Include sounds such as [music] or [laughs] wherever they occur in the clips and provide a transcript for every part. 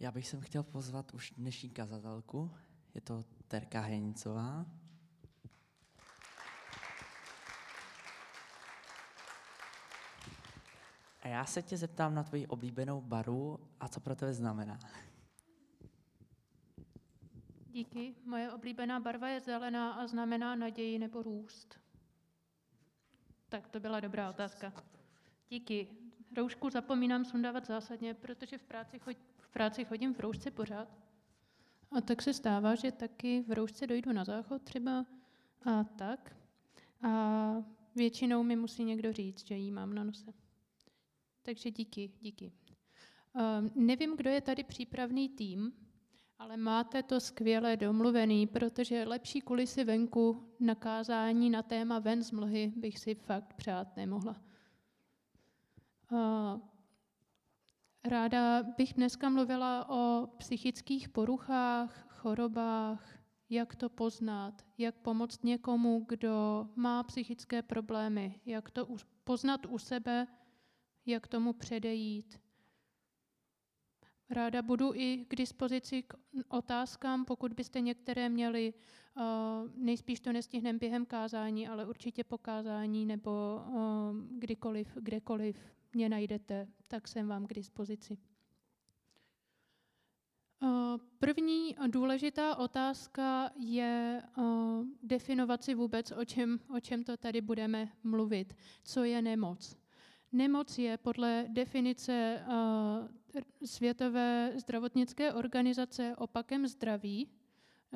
Já bych sem chtěl pozvat už dnešní kazatelku. Je to Terka Henicová. A já se tě zeptám na tvoji oblíbenou baru a co pro tebe znamená. Díky. Moje oblíbená barva je zelená a znamená naději nebo růst. Tak to byla dobrá otázka. Díky. Roušku zapomínám sundávat zásadně, protože v práci, chod, v práci chodím v roušce pořád. A tak se stává, že taky v roušce dojdu na záchod třeba a tak. A většinou mi musí někdo říct, že jí mám na nose. Takže díky, díky. Uh, nevím, kdo je tady přípravný tým, ale máte to skvěle domluvený, protože lepší kulisy venku na kázání na téma ven z mlhy bych si fakt přát nemohla. Uh, ráda bych dneska mluvila o psychických poruchách, chorobách, jak to poznat, jak pomoct někomu, kdo má psychické problémy, jak to poznat u sebe, jak tomu předejít. Ráda budu i k dispozici k otázkám, pokud byste některé měli. Nejspíš to nestihneme během kázání, ale určitě po kázání nebo kdykoliv, kdekoliv mě najdete, tak jsem vám k dispozici. První důležitá otázka je definovat si vůbec, o čem, o čem to tady budeme mluvit. Co je nemoc? Nemoc je podle definice Světové zdravotnické organizace opakem zdraví.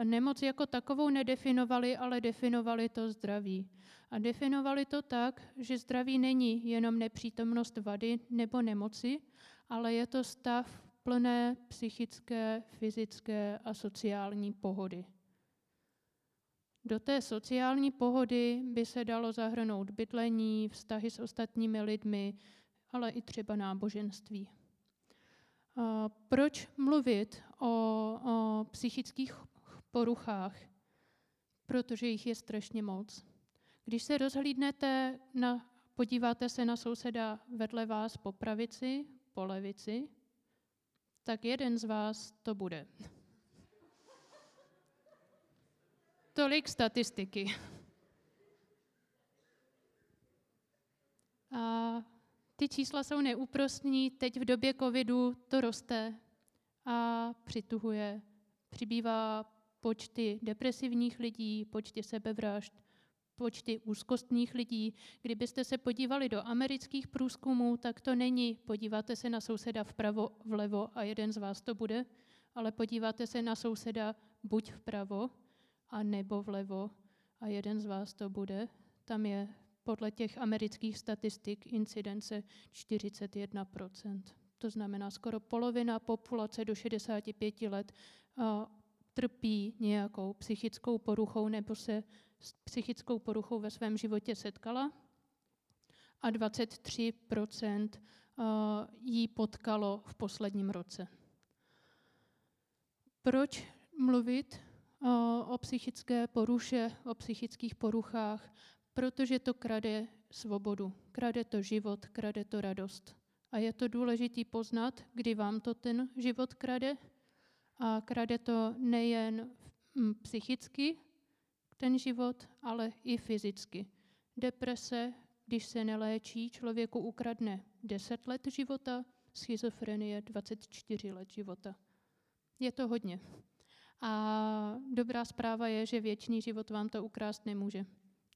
Nemoc jako takovou nedefinovali, ale definovali to zdraví. A definovali to tak, že zdraví není jenom nepřítomnost vady nebo nemoci, ale je to stav plné psychické, fyzické a sociální pohody. Do té sociální pohody by se dalo zahrnout bydlení, vztahy s ostatními lidmi, ale i třeba náboženství. Proč mluvit o, o psychických poruchách? Protože jich je strašně moc. Když se rozhlídnete, na, podíváte se na souseda vedle vás po pravici, po levici, tak jeden z vás to bude. [laughs] Tolik statistiky. A ty čísla jsou neúprostní, teď v době covidu to roste a přituhuje. Přibývá počty depresivních lidí, počty sebevražd, počty úzkostných lidí. Kdybyste se podívali do amerických průzkumů, tak to není podíváte se na souseda vpravo, vlevo a jeden z vás to bude, ale podíváte se na souseda buď vpravo, a nebo vlevo a jeden z vás to bude. Tam je podle těch amerických statistik incidence 41%. To znamená, skoro polovina populace do 65 let trpí nějakou psychickou poruchou nebo se s psychickou poruchou ve svém životě setkala a 23% jí potkalo v posledním roce. Proč mluvit o psychické poruše, o psychických poruchách, protože to krade svobodu, krade to život, krade to radost. A je to důležité poznat, kdy vám to ten život krade. A krade to nejen hm, psychicky, ten život, ale i fyzicky. Deprese, když se neléčí, člověku ukradne 10 let života, schizofrenie 24 let života. Je to hodně. A dobrá zpráva je, že věčný život vám to ukrást nemůže.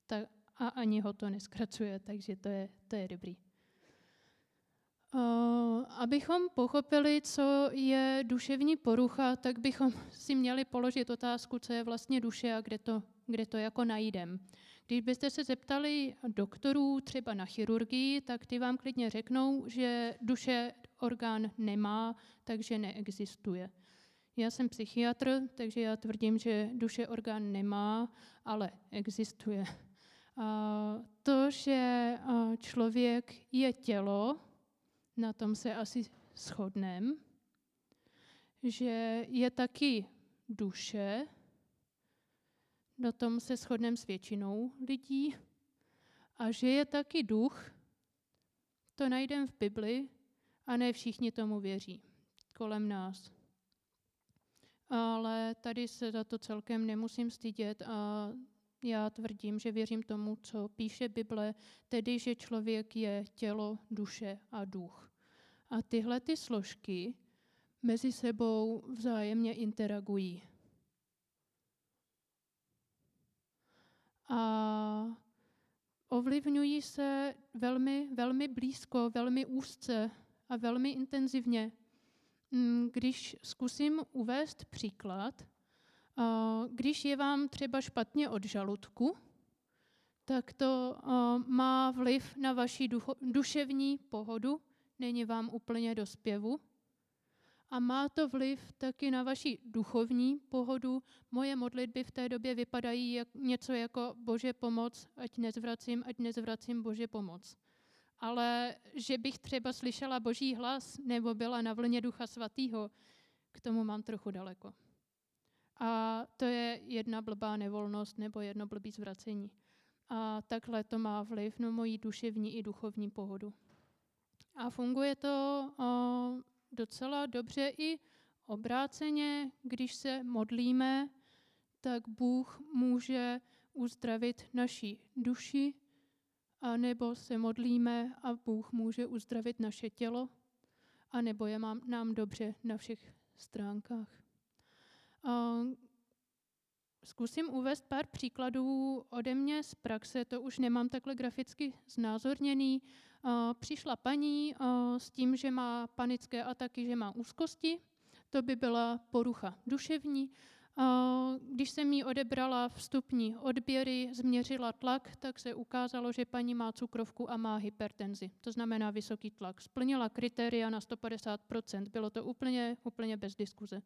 Tak a ani ho to neskracuje, takže to je, to je dobrý. Abychom pochopili, co je duševní porucha, tak bychom [laughs] si měli položit otázku, co je vlastně duše a kde to, kde to jako najdem. Když byste se zeptali doktorů třeba na chirurgii, tak ty vám klidně řeknou, že duše orgán nemá, takže neexistuje. Já jsem psychiatr, takže já tvrdím, že duše orgán nemá, ale existuje. To, že člověk je tělo, na tom se asi shodneme, že je taky duše, na tom se shodneme s většinou lidí, a že je taky duch, to najdeme v Bibli a ne všichni tomu věří kolem nás. ale tady se za to celkem nemusím stydět a já tvrdím, že věřím tomu, co píše Bible, tedy, že člověk je tělo, duše a duch. A tyhle ty složky mezi sebou vzájemně interagují. A ovlivňují se velmi, velmi blízko, velmi úzce a velmi intenzivně. Mm, když zkusím uvést příklad, když je vám třeba špatně od žaludku, tak to má vliv na vaši duševní pohodu, není vám úplně do zpěvu. A má to vliv taky na vaši duchovní pohodu. Moje modlitby v té době vypadají jak něco jako Bože pomoc, ať nezvracím, ať nezvracím Bože pomoc. Ale že bych třeba slyšela Boží hlas nebo byla na vlně Ducha Svatého, k tomu mám trochu daleko. A to je jedna blbá nevolnost nebo jedno blbý zvracení. A takhle to má vliv na moji duševní i duchovní pohodu. A funguje to docela dobře i obráceně, když se modlíme, tak Bůh může uzdravit naši duši, a nebo se modlíme a Bůh může uzdravit naše tělo, a nebo je mám, nám dobře na všech stránkách. Zkusím uvést pár příkladů ode mě z praxe, to už nemám takhle graficky znázorněný. Přišla paní s tím, že má panické ataky, že má úzkosti, to by byla porucha duševní. Když jsem jí odebrala vstupní odběry, změřila tlak, tak se ukázalo, že paní má cukrovku a má hypertenzi, to znamená vysoký tlak. Splnila kritéria na 150%, bylo to úplně, úplně bez diskuze.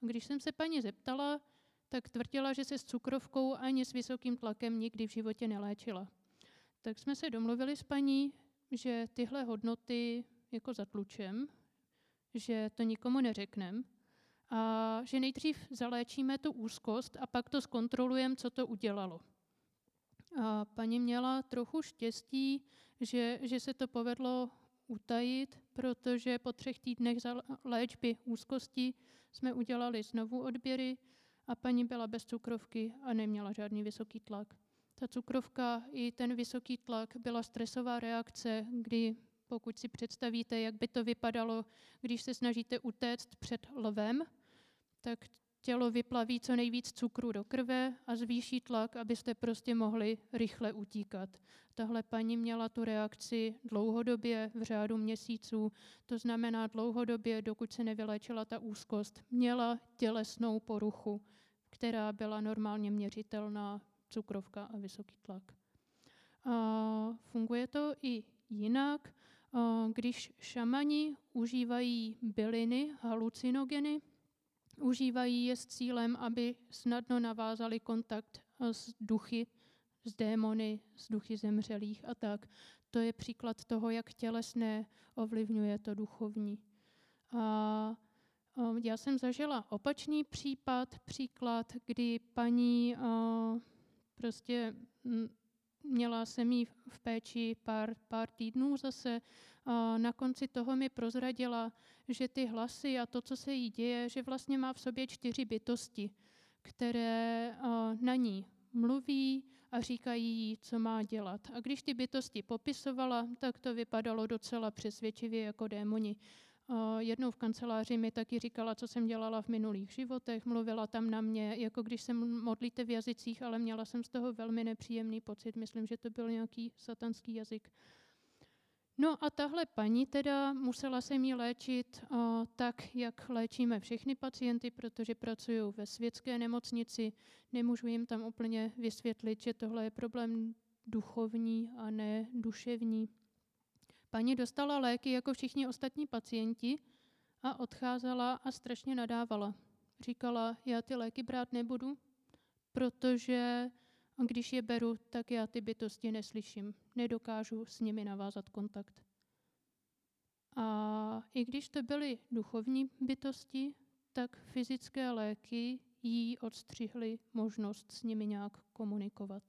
Když jsem se paní zeptala, tak tvrdila, že se s cukrovkou ani s vysokým tlakem nikdy v životě neléčila. Tak jsme se domluvili s paní, že tyhle hodnoty jako zatlučem, že to nikomu neřeknem a že nejdřív zaléčíme tu úzkost a pak to zkontrolujeme, co to udělalo. A paní měla trochu štěstí, že, že se to povedlo utajit, protože po třech týdnech léčby úzkosti jsme udělali znovu odběry a paní byla bez cukrovky a neměla žádný vysoký tlak. Ta cukrovka i ten vysoký tlak byla stresová reakce, kdy pokud si představíte, jak by to vypadalo, když se snažíte utéct před lvem, tak tělo vyplaví co nejvíc cukru do krve a zvýší tlak, abyste prostě mohli rychle utíkat. Tahle paní měla tu reakci dlouhodobě, v řádu měsíců, to znamená dlouhodobě, dokud se nevyléčila ta úzkost. Měla tělesnou poruchu, která byla normálně měřitelná, cukrovka a vysoký tlak. A funguje to i jinak, když šamani užívají byliny, halucinogeny, Užívají je s cílem, aby snadno navázali kontakt eh, s duchy, s démony, s duchy zemřelých a tak. To je příklad toho, jak tělesné ovlivňuje to duchovní. A já jsem zažila opačný případ, příklad, kdy paní prostě měla jsem jí v péči pár, pár týdnů zase. Na konci toho mi prozradila, že ty hlasy a to, co se jí děje, že vlastně má v sobě čtyři bytosti, které na ní mluví a říkají jí, co má dělat. A když ty bytosti popisovala, tak to vypadalo docela přesvědčivě jako démoni. Jednou v kanceláři mi taky říkala, co jsem dělala v minulých životech, mluvila tam na mě, jako když se modlíte v jazycích, ale měla jsem z toho velmi nepříjemný pocit. Myslím, že to byl nějaký satanský jazyk. No a tahle paní teda musela se mi léčit o, tak, jak léčíme všechny pacienty, protože pracují ve světské nemocnici. Nemůžu jim tam úplně vysvětlit, že tohle je problém duchovní a ne duševní. Paní dostala léky jako všichni ostatní pacienti a odcházela a strašně nadávala. Říkala, já ty léky brát nebudu, protože když je beru, tak já ty bytosti neslyším. Nedokážu s nimi navázat kontakt. A i když to byly duchovní bytosti, tak fyzické léky jí odstřihly možnost s nimi nějak komunikovat.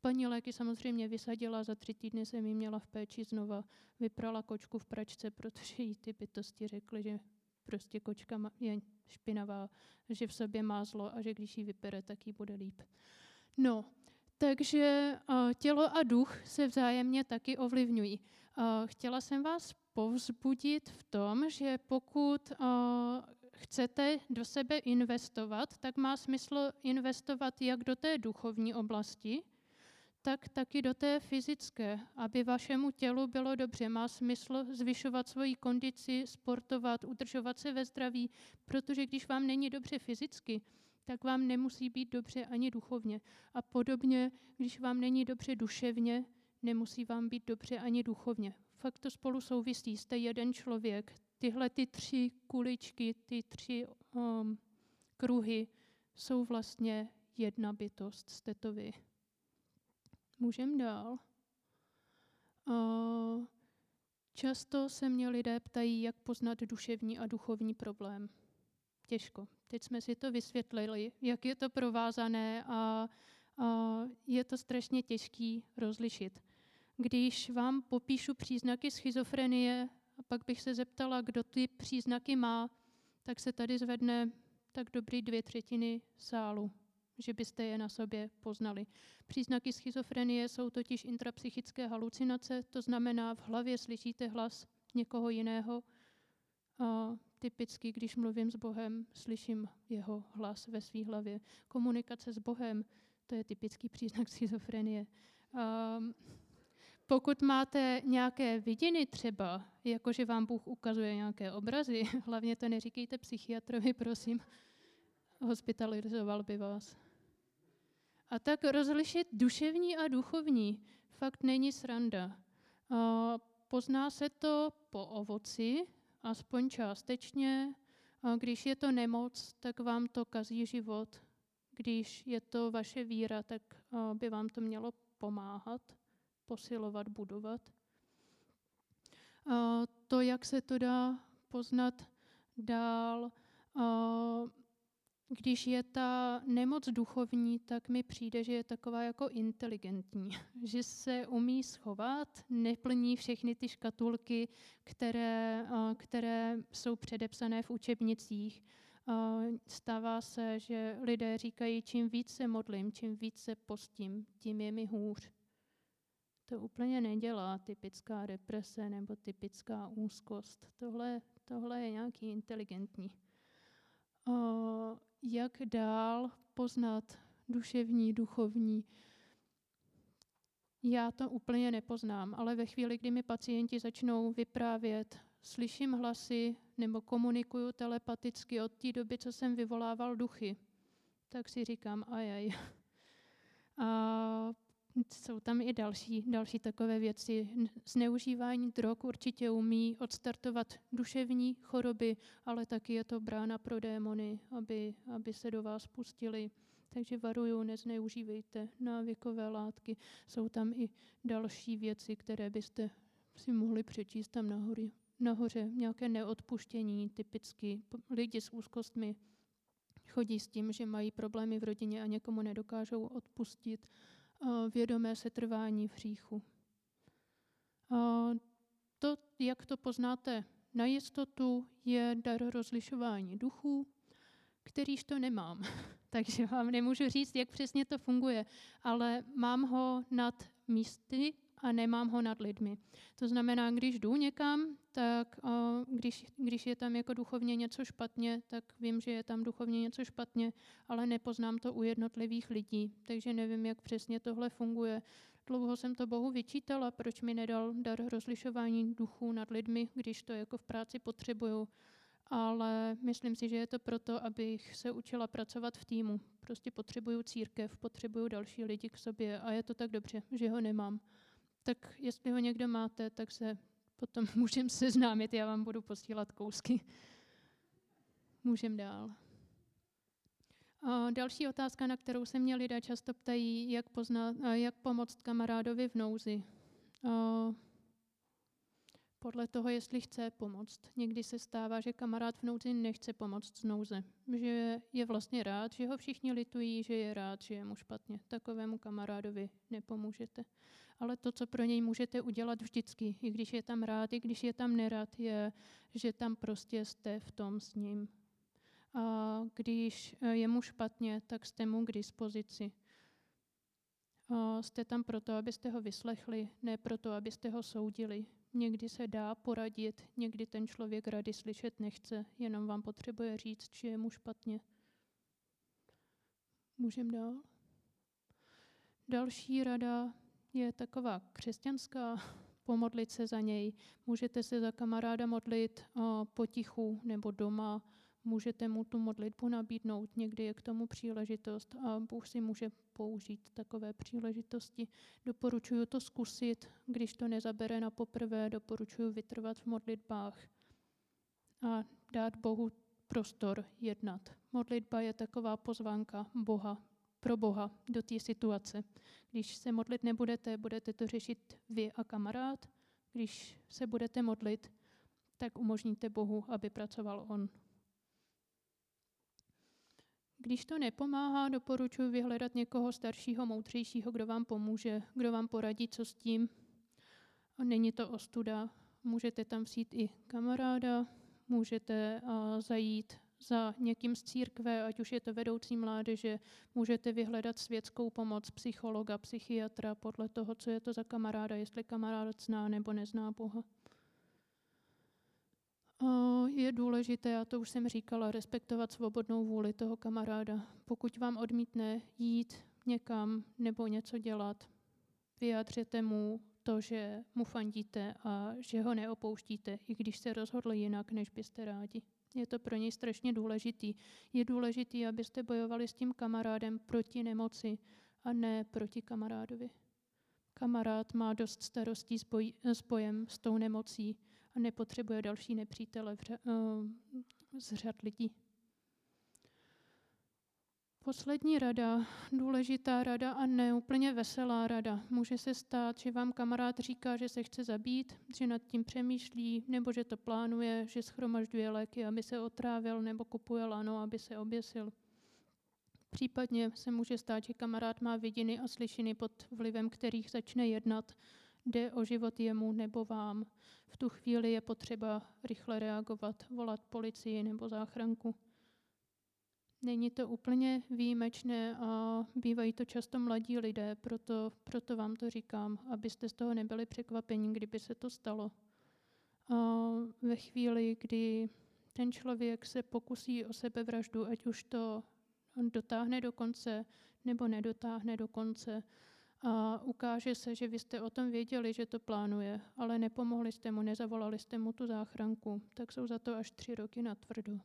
Paní léky samozřejmě vysadila, za tři týdny jsem ji měla v péči znova, vyprala kočku v pračce, protože jí ty bytosti řekly, že prostě kočka je špinavá, že v sobě má zlo a že když ji vypere, tak jí bude líp. No, takže tělo a duch se vzájemně taky ovlivňují. Chtěla jsem vás povzbudit v tom, že pokud chcete do sebe investovat, tak má smysl investovat jak do té duchovní oblasti, tak taky do té fyzické, aby vašemu tělu bylo dobře. Má smysl zvyšovat svoji kondici, sportovat, udržovat se ve zdraví, protože když vám není dobře fyzicky, tak vám nemusí být dobře ani duchovně. A podobně, když vám není dobře duševně, nemusí vám být dobře ani duchovně. Fakt to spolu souvisí. Jste jeden člověk. Tyhle ty tři kuličky, ty tři um, kruhy jsou vlastně jedna bytost. Jste to vy. Můžeme dál. Uh, často se mě lidé ptají, jak poznat duševní a duchovní problém. Těžko. Teď jsme si to vysvětlili, jak je to provázané a, a je to strašně těžký rozlišit. Když vám popíšu příznaky schizofrenie, a pak bych se zeptala, kdo ty příznaky má, tak se tady zvedne tak dobrý dvě třetiny sálu, že byste je na sobě poznali. Příznaky schizofrenie jsou totiž intrapsychické halucinace, to znamená, v hlavě slyšíte hlas někoho jiného. Typicky, když mluvím s Bohem, slyším jeho hlas ve své hlavě. Komunikace s Bohem, to je typický příznak schizofrenie. Um, pokud máte nějaké vidiny třeba, jakože vám Bůh ukazuje nějaké obrazy, [laughs] hlavně to neříkejte psychiatrovi, prosím, hospitalizoval by vás. A tak rozlišit duševní a duchovní fakt není sranda. A pozná se to po ovoci, aspoň částečně. Když je to nemoc, tak vám to kazí život. Když je to vaše víra, tak by vám to mělo pomáhat posilovat, budovat. To, jak se to dá poznat dál, když je ta nemoc duchovní, tak mi přijde, že je taková jako inteligentní, [laughs] že se umí schovat, neplní všechny ty škatulky, které, které jsou předepsané v učebnicích. Stává se, že lidé říkají, čím více modlím, čím více postím, tím je mi hůř to úplně nedělá typická deprese nebo typická úzkost. Tohle, tohle je nějaký inteligentní. Jak dál poznat duševní, duchovní? Já to úplně nepoznám, ale ve chvíli, kdy mi pacienti začnou vyprávět, slyším hlasy nebo komunikuju telepaticky od té doby, co jsem vyvolával duchy, tak si říkám, ajaj. A jsou tam i další, další takové věci. Zneužívání drog určitě umí odstartovat duševní choroby, ale taky je to brána pro démony, aby, aby se do vás pustili. Takže varuju, nezneužívejte návykové látky. Jsou tam i další věci, které byste si mohli přečíst tam nahoře. nahoře. Nějaké neodpuštění, typicky lidi s úzkostmi chodí s tím, že mají problémy v rodině a někomu nedokážou odpustit vědomé setrvání v hříchu. To, jak to poznáte na jistotu, je dar rozlišování duchů, kterýž to nemám. [laughs] Takže vám nemůžu říct, jak přesně to funguje, ale mám ho nad místy, a nemám ho nad lidmi. To znamená, když jdu někam, tak když, když je tam jako duchovně něco špatně, tak vím, že je tam duchovně něco špatně, ale nepoznám to u jednotlivých lidí, takže nevím, jak přesně tohle funguje. Dlouho jsem to Bohu vyčítala, proč mi nedal dar rozlišování duchů nad lidmi, když to jako v práci potřebuju. Ale myslím si, že je to proto, abych se učila pracovat v týmu. Prostě potřebuju církev, potřebuju další lidi k sobě a je to tak dobře, že ho nemám tak jestli ho někdo máte, tak se potom [laughs] můžeme seznámit, já vám budu posílat kousky. Můžeme dál. A další otázka, na kterou se mě lidé často ptají, jak, poznat, jak pomoct kamarádovi v nouzi. A podle toho, jestli chce pomoct. Někdy se stává, že kamarád v nouzi nechce pomoct z nouze. Že je vlastně rád, že ho všichni litují, že je rád, že je mu špatně. Takovému kamarádovi nepomůžete. Ale to, co pro něj můžete udělat vždycky, i když je tam rád, i když je tam nerad, je, že tam prostě jste v tom s ním. A když je mu špatně, tak jste mu k dispozici. Jste tam proto, abyste ho vyslechli, ne proto, abyste ho soudili. Někdy se dá poradit, někdy ten člověk rady slyšet nechce, jenom vám potřebuje říct, že je mu špatně. Můžem dál? Další rada je taková křesťanská, [laughs] pomodlit se za něj. Můžete se za kamaráda modlit potichu nebo doma, můžete mu tu modlitbu nabídnout, někdy je k tomu příležitost a Bůh si může použít takové příležitosti. Doporučuji to zkusit, když to nezabere na poprvé, doporučuji vytrvat v modlitbách a dát Bohu prostor jednat. Modlitba je taková pozvánka Boha, pro Boha do té situace. Když se modlit nebudete, budete to řešit vy a kamarád. Když se budete modlit, tak umožníte Bohu, aby pracoval On. Když to nepomáhá, doporučuji vyhledat někoho staršího, moudřejšího, kdo vám pomůže, kdo vám poradí, co s tím. A není to ostuda. Můžete tam vzít i kamaráda, můžete zajít za někým z církve, ať už je to vedoucí mládeže, můžete vyhledat světskou pomoc psychologa, psychiatra, podle toho, co je to za kamaráda, jestli kamarád zná nebo nezná Boha. Je důležité, a to už jsem říkala, respektovat svobodnou vůli toho kamaráda. Pokud vám odmítne jít někam nebo něco dělat, vyjádřete mu to, že mu fandíte a že ho neopouštíte, i když se rozhodl jinak, než byste rádi. Je to pro něj strašně důležitý. Je důležitý, abyste bojovali s tím kamarádem proti nemoci a ne proti kamarádovi. Kamarád má dost starostí s bojem s tou nemocí a nepotřebuje další nepřítele uh, z řad lidí. Poslední rada, důležitá rada a ne úplně veselá rada. Může se stát, že vám kamarád říká, že se chce zabít, že nad tím přemýšlí, nebo že to plánuje, že schromažďuje léky, aby se otrávil, nebo kupuje lano, aby se oběsil. Případně se může stát, že kamarád má vidiny a slyšiny, pod vlivem kterých začne jednat. Jde o život jemu nebo vám. V tu chvíli je potřeba rychle reagovat, volat policii nebo záchranku. Není to úplně výjimečné a bývají to často mladí lidé, proto, proto vám to říkám, abyste z toho nebyli překvapení, kdyby se to stalo. A ve chvíli, kdy ten člověk se pokusí o sebevraždu, ať už to dotáhne do konce nebo nedotáhne do konce, a ukáže se, že vy jste o tom věděli, že to plánuje, ale nepomohli jste mu, nezavolali jste mu tu záchranku, tak jsou za to až tři roky na tvrdo.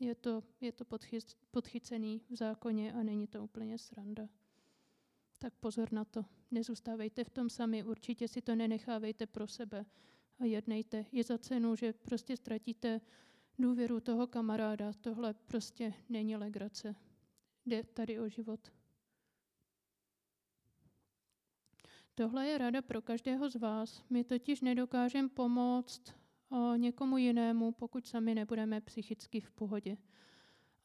Je to, je to podchyc, podchycený v zákoně a není to úplně sranda. Tak pozor na to. Nezůstávejte v tom sami, určitě si to nenechávejte pro sebe a jednejte. Je za cenu, že prostě ztratíte důvěru toho kamaráda. Tohle prostě není legrace. Jde tady o život. Tohle je rada pro každého z vás. My totiž nedokážeme pomoct někomu jinému, pokud sami nebudeme psychicky v pohodě.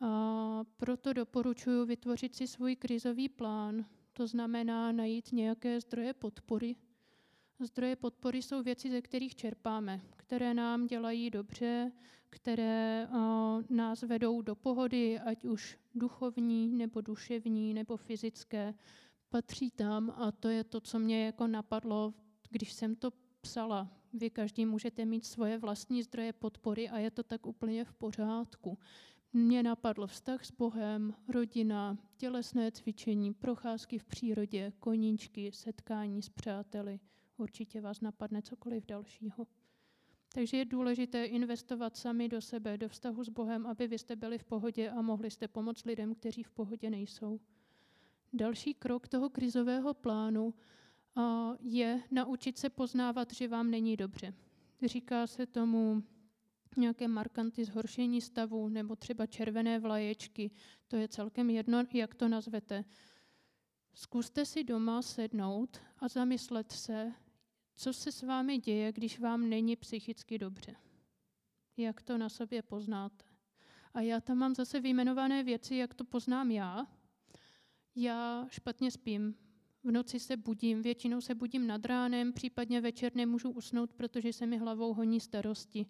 A proto doporučuji vytvořit si svůj krizový plán. To znamená najít nějaké zdroje podpory. Zdroje podpory jsou věci, ze kterých čerpáme, které nám dělají dobře, které nás vedou do pohody, ať už duchovní, nebo duševní, nebo fyzické. Patří tam a to je to, co mě jako napadlo, když jsem to psala vy každý můžete mít svoje vlastní zdroje podpory a je to tak úplně v pořádku. Mně napadl vztah s Bohem, rodina, tělesné cvičení, procházky v přírodě, koníčky, setkání s přáteli. Určitě vás napadne cokoliv dalšího. Takže je důležité investovat sami do sebe, do vztahu s Bohem, aby vy jste byli v pohodě a mohli jste pomoct lidem, kteří v pohodě nejsou. Další krok toho krizového plánu je naučit se poznávat, že vám není dobře. Říká se tomu nějaké markanty zhoršení stavu nebo třeba červené vlaječky. To je celkem jedno, jak to nazvete. Zkuste si doma sednout a zamyslet se, co se s vámi děje, když vám není psychicky dobře. Jak to na sobě poznáte. A já tam mám zase vyjmenované věci, jak to poznám já. Já špatně spím, v noci se budím, většinou se budím nad ránem, případně večer nemůžu usnout, protože se mi hlavou honí starosti.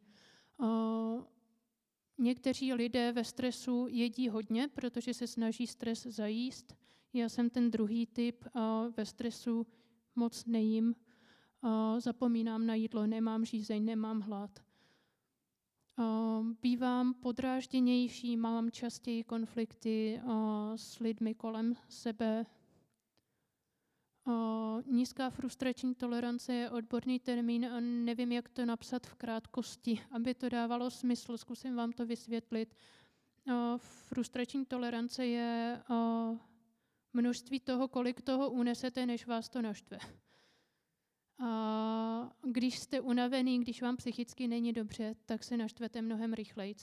Někteří lidé ve stresu jedí hodně, protože se snaží stres zajíst. Já jsem ten druhý typ a ve stresu moc nejím. A zapomínám na jídlo, nemám žízeň, nemám hlad. A bývám podrážděnější, mám častěji konflikty s lidmi kolem sebe, nízká frustrační tolerance je odborný termín a nevím, jak to napsat v krátkosti, [laughs] aby to dávalo smysl. Zkusím vám to vysvětlit. Frustrační tolerance je množství toho, kolik toho unesete, než vás to naštve. A když jste unavený, když vám psychicky není dobře, tak se naštvete mnohem rychleji.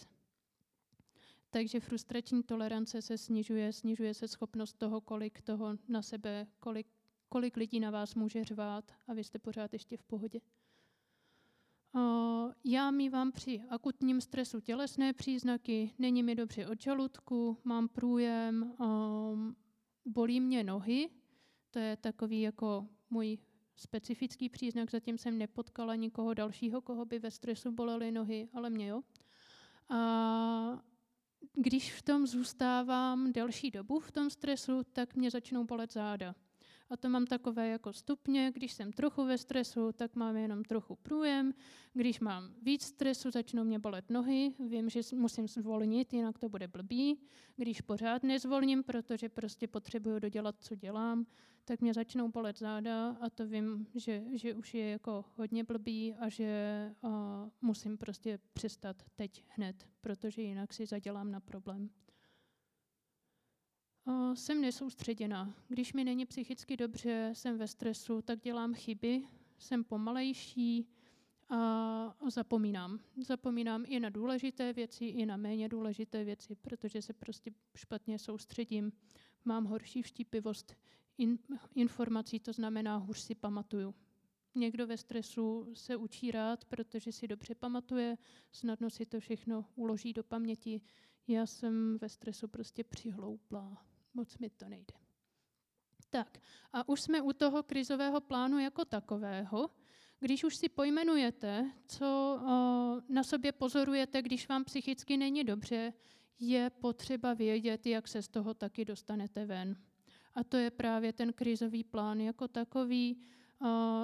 Takže frustrační tolerance se snižuje, snižuje se schopnost toho, kolik toho na sebe, kolik kolik lidí na vás může řvát a vy jste pořád ještě v pohodě. Já mývám při akutním stresu tělesné příznaky, není mi dobře od žaludku, mám průjem, bolí mě nohy, to je takový jako můj specifický příznak, zatím jsem nepotkala nikoho dalšího, koho by ve stresu bolely nohy, ale mě jo. A když v tom zůstávám delší dobu v tom stresu, tak mě začnou bolet záda. A to mám takové jako stupně, když jsem trochu ve stresu, tak mám jenom trochu průjem. Když mám víc stresu, začnou mě bolet nohy, vím, že musím zvolnit, jinak to bude blbý. Když pořád nezvolním, protože prostě potřebuju dodělat, co dělám, tak mě začnou bolet záda a to vím, že, že už je jako hodně blbý a že uh, musím prostě přestat teď hned, protože jinak si zadělám na problém jsem nesoustředěná. Když mi není psychicky dobře, jsem ve stresu, tak dělám chyby, jsem pomalejší a zapomínám. Zapomínám i na důležité věci, i na méně důležité věci, protože se prostě špatně soustředím. Mám horší vštípivost in, informací, to znamená, hůř si pamatuju. Někdo ve stresu se učí rád, protože si dobře pamatuje, snadno si to všechno uloží do paměti. Já jsem ve stresu prostě přihlouplá moc mi to nejde. Tak, a už jsme u toho krizového plánu jako takového. Když už si pojmenujete, co na sobě pozorujete, když vám psychicky není dobře, je potřeba vědět, jak se z toho taky dostanete ven. A to je právě ten krizový plán jako takový.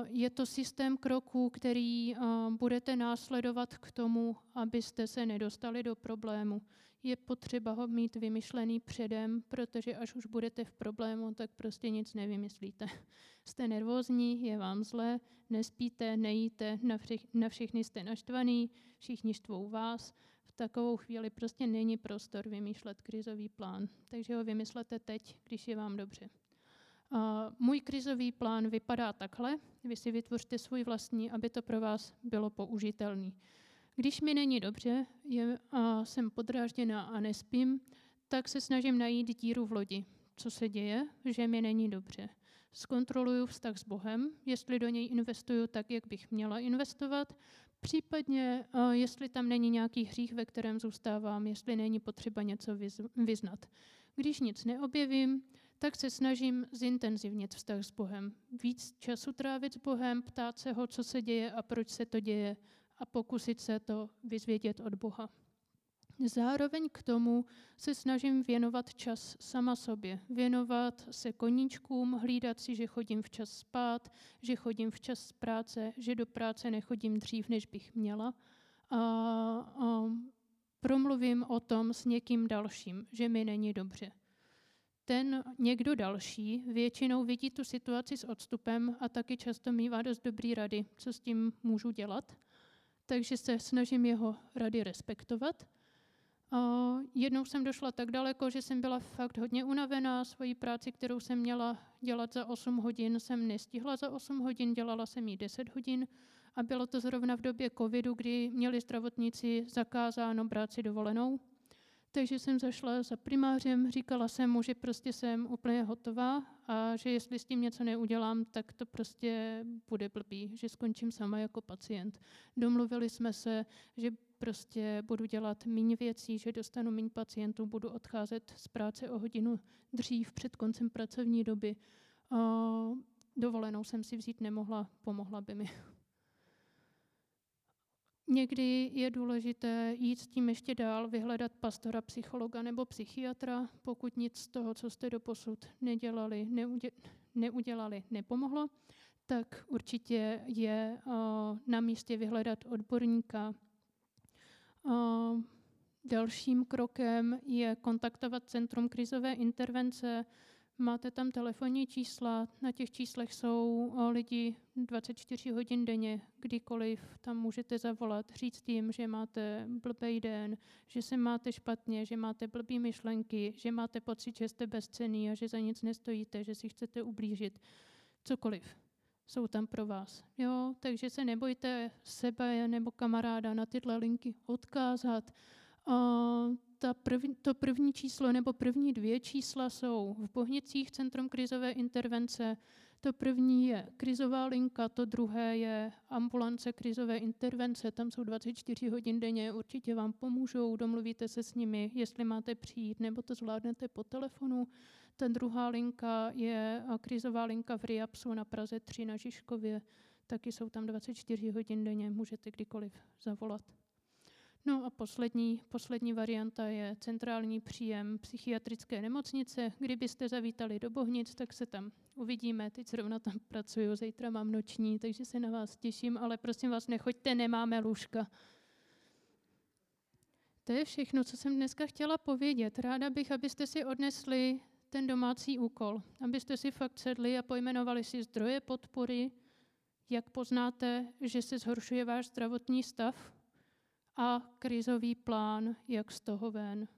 Je to systém kroků, který budete následovat k tomu, abyste se nedostali do problému je potřeba ho mít vymyšlený předem, protože až už budete v problému, tak prostě nic nevymyslíte. [laughs] Jste nervózní, je vám zle, nespíte, nejíte, na, na všechny jste naštvaný, všichni štvou vás. Takovou chvíli prostě není prostor vymýšlet krizový plán, takže ho vymyslete teď, když je vám dobře. Uh, můj krizový plán vypadá takhle, vy si vytvořte svůj vlastní, aby to pro vás bylo použitelný. Když mi není dobře, je, a jsem podrážděná a nespím, tak se snažím najít díru v lodi. Co se děje? Že mi není dobře. Zkontroluju vztah s Bohem, jestli do něj investuju tak, jak bych měla investovat, případně jestli tam není nějaký hřích, ve kterém zůstávám, jestli není potřeba něco vyznat. Když nic neobjevím, tak se snažím zintenzivnit vztah s Bohem. Víc času trávit s Bohem, ptát se ho, co se děje a proč se to děje a pokusit se to vyzvědět od Boha. Zároveň k tomu se snažím věnovat čas sama sobě. Věnovat se koníčkům, hlídat si, že chodím včas spát, že chodím včas z práce, že do práce nechodím dřív, než bych měla. A, a promluvím o tom s někým dalším, že mi není dobře. Ten někdo další většinou vidí tu situaci s odstupem a taky často mývá dost dobrý rady, co s tím můžu dělat takže se snažím jeho rady respektovat. Jednou jsem došla tak daleko, že jsem byla fakt hodně unavená. Svoji práci, kterou jsem měla dělat za 8 hodin, jsem nestihla za 8 hodin, dělala jsem ji 10 hodin. A bylo to zrovna v době covidu, kdy měli zdravotníci zakázáno brát si dovolenou. Takže jsem zašla za primářem, říkala jsem mu, že prostě jsem úplně hotová a že jestli s tím něco neudělám, tak to prostě bude blbý, že skončím sama jako pacient. Domluvili jsme se, že prostě budu dělat méně věcí, že dostanu méně pacientů, budu odcházet z práce o hodinu dřív před koncem pracovní doby. A dovolenou jsem si vzít nemohla, pomohla by mi. Někdy je důležité jít s tím ještě dál, vyhledat pastora, psychologa nebo psychiatra, pokud nic z toho, co jste doposud nedělali, neudě, neudělali, nepomohlo, tak určitě je uh, na místě vyhledat odborníka. Dalším krokem je kontaktovat Centrum krizové intervence, Máte tam telefonní čísla, na těch číslech jsou lidi 24 hodin denně, kdykoliv tam můžete zavolat, říct jim, že máte blbý den, že se máte špatně, že máte blbý myšlenky, že máte pocit, že jste bezcený a že za nic nestojíte, že si chcete ublížit. Cokoliv. Jsou tam pro vás. Jo, takže se nebojte sebe nebo kamaráda na tyhle linky odkázat. Uh, ta první, to první číslo nebo první dvě čísla jsou v Bohnicích Centrum krizové intervence. To první je krizová linka, to druhé je ambulance krizové intervence. Tam jsou 24 hodin denně, určitě vám pomůžou, domluvíte se s nimi, jestli máte přijít, nebo to zvládnete po telefonu. Ta druhá linka je krizová linka v Riapsu na Praze 3 na Žižkově. Taky jsou tam 24 hodin denně, můžete kdykoliv zavolat. No a poslední, poslední varianta je centrální příjem psychiatrické nemocnice. Kdybyste zavítali do Bohnic, tak se tam uvidíme. Teď zrovna tam pracuju, zítra mám noční, takže se na vás těším, ale prosím vás, nechoďte, nemáme lůžka. To je všechno, co jsem dneska chtěla povědět. Ráda bych, abyste si odnesli ten domácí úkol, abyste si fakt sedli a pojmenovali si zdroje podpory, jak poznáte, že se zhoršuje váš zdravotní stav, a krizový plán, jak z toho ven.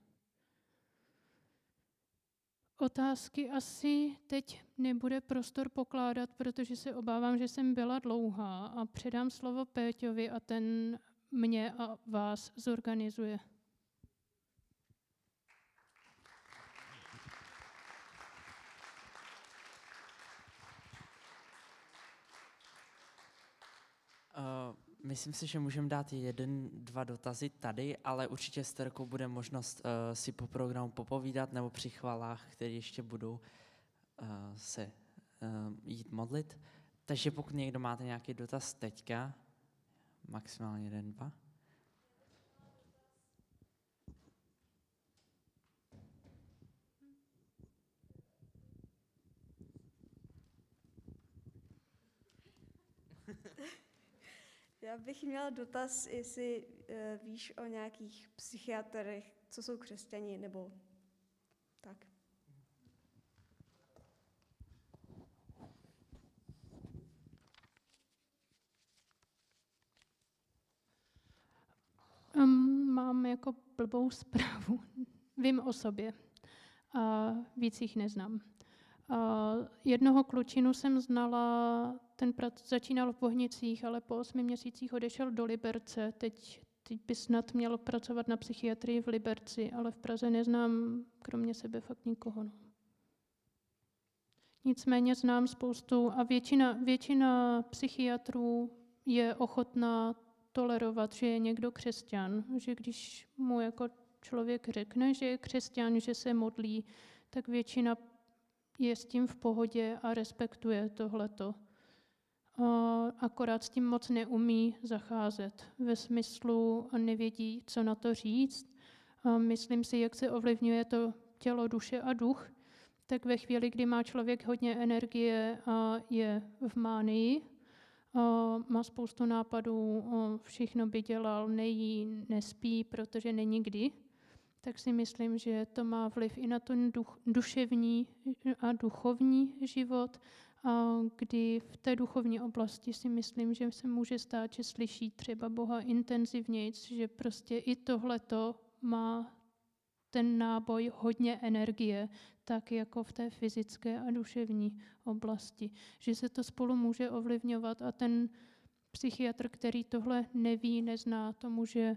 Otázky asi teď nebude prostor pokládat, protože se obávám, že jsem byla dlouhá a předám slovo Péťovi a ten mě a vás zorganizuje. Uh, Myslím si, že můžeme dát jeden, dva dotazy tady, ale určitě s Terkou bude možnost uh, si po programu popovídat nebo při chvalách, které ještě budou uh, se uh, jít modlit. Takže pokud někdo máte nějaký dotaz teďka, maximálně jeden, dva. Já bych měla dotaz, jestli uh, víš o nějakých psychiatrech, co jsou křesťani, nebo tak. Um, mám jako blbou zprávu. [laughs] Vím o sobě a víc jich neznám. Uh, jednoho klučinu jsem znala ten prac začínal v Bohnicích, ale po osmi měsících odešel do Liberce. Teď, teď by snad měl pracovat na psychiatrii v Liberci, ale v Praze neznám kromě sebe fakt nikoho. No. Nicméně znám spoustu a většina, většina psychiatrů je ochotná tolerovat, že je někdo křesťan, že když mu jako člověk řekne, že je křesťan, že se modlí, tak většina je s tím v pohodě a respektuje tohleto akorát s tím moc neumí zacházet. Ve smyslu nevědí, co na to říct. Myslím si, jak se ovlivňuje to tělo, duše a duch, tak ve chvíli, kdy má člověk hodně energie a je v mánii, má spoustu nápadů, všechno by dělal, nejí, nespí, protože není kdy, tak si myslím, že to má vliv i na ten duch, duševní a duchovní život kdy v té duchovní oblasti si myslím, že se může stát, že slyší třeba Boha intenzivněji, že prostě i tohleto má ten náboj hodně energie, tak jako v té fyzické a duševní oblasti. Že se to spolu může ovlivňovat a ten psychiatr, který tohle neví, nezná, to může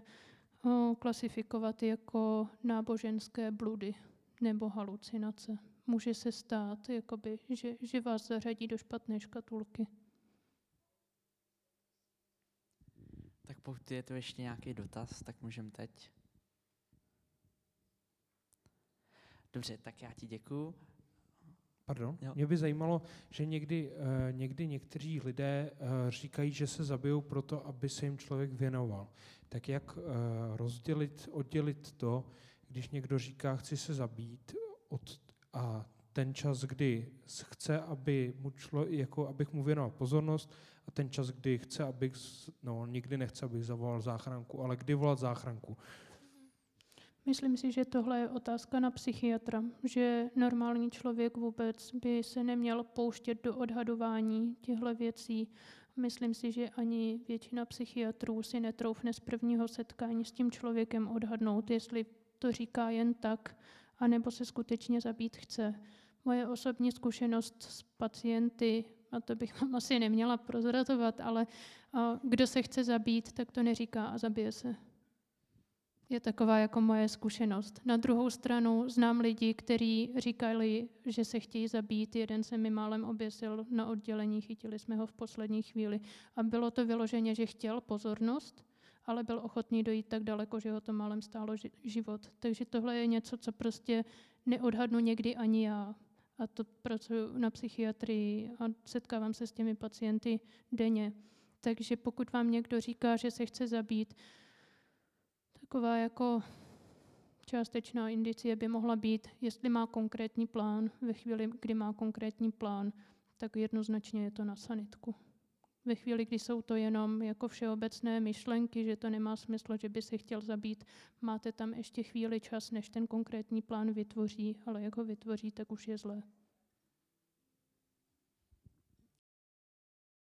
o, klasifikovat jako náboženské bludy nebo halucinace. Může se stát, jakoby, že, že vás zařadí do špatné škatulky. Tak pokud je to ještě nějaký dotaz, tak můžeme teď. Dobře, tak já ti děkuju. Pardon, Jo. mě by zajímalo, že někdy, eh, někdy někteří lidé eh, říkají, že se zabijou proto, aby se jim člověk věnoval. Tak jak eh, rozdělit, oddělit to, když někdo říká, chci se zabít, od, a ten čas, kdy chce, aby mu člo, jako abych mu věnoval pozornost, a ten čas, kdy chce, abych, no nikdy nechce, abych zavolal záchranku, ale kdy volat záchranku. Myslím si, že tohle je otázka na psychiatra, že normální člověk vůbec by se neměl pouštět do odhadování těchto věcí. Myslím si, že ani většina psychiatrů si netroufne z prvního setkání s tím člověkem odhadnout, jestli to říká jen tak, anebo se skutečně zabít chce. Moje osobní zkušenost s pacienty, a to bych [laughs] vám asi neměla prozrazovat, ale kdo se chce zabít, tak to neříká a zabije se je taková jako moje zkušenost. Na druhou stranu znám lidi, kteří říkali, že se chtějí zabít. Jeden se mi málem oběsil na oddělení, chytili jsme ho v poslední chvíli. A bylo to vyloženě, že chtěl pozornost, ale byl ochotný dojít tak daleko, že ho to málem stálo ži- život. Takže tohle je něco, co prostě neodhadnu někdy ani já. A to pracuji na psychiatrii a setkávám se s těmi pacienty denně. Takže pokud vám někdo říká, že se chce zabít, Taková jako částečná indicie by mohla být, jestli má konkrétní plán. Ve chvíli, kdy má konkrétní plán, tak jednoznačně je to na sanitku. Ve chvíli, kdy jsou to jenom jako všeobecné myšlenky, že to nemá smysl, že by se chtěl zabít, máte tam ještě chvíli čas, než ten konkrétní plán vytvoří, ale jak ho vytvoří, tak už je zlé.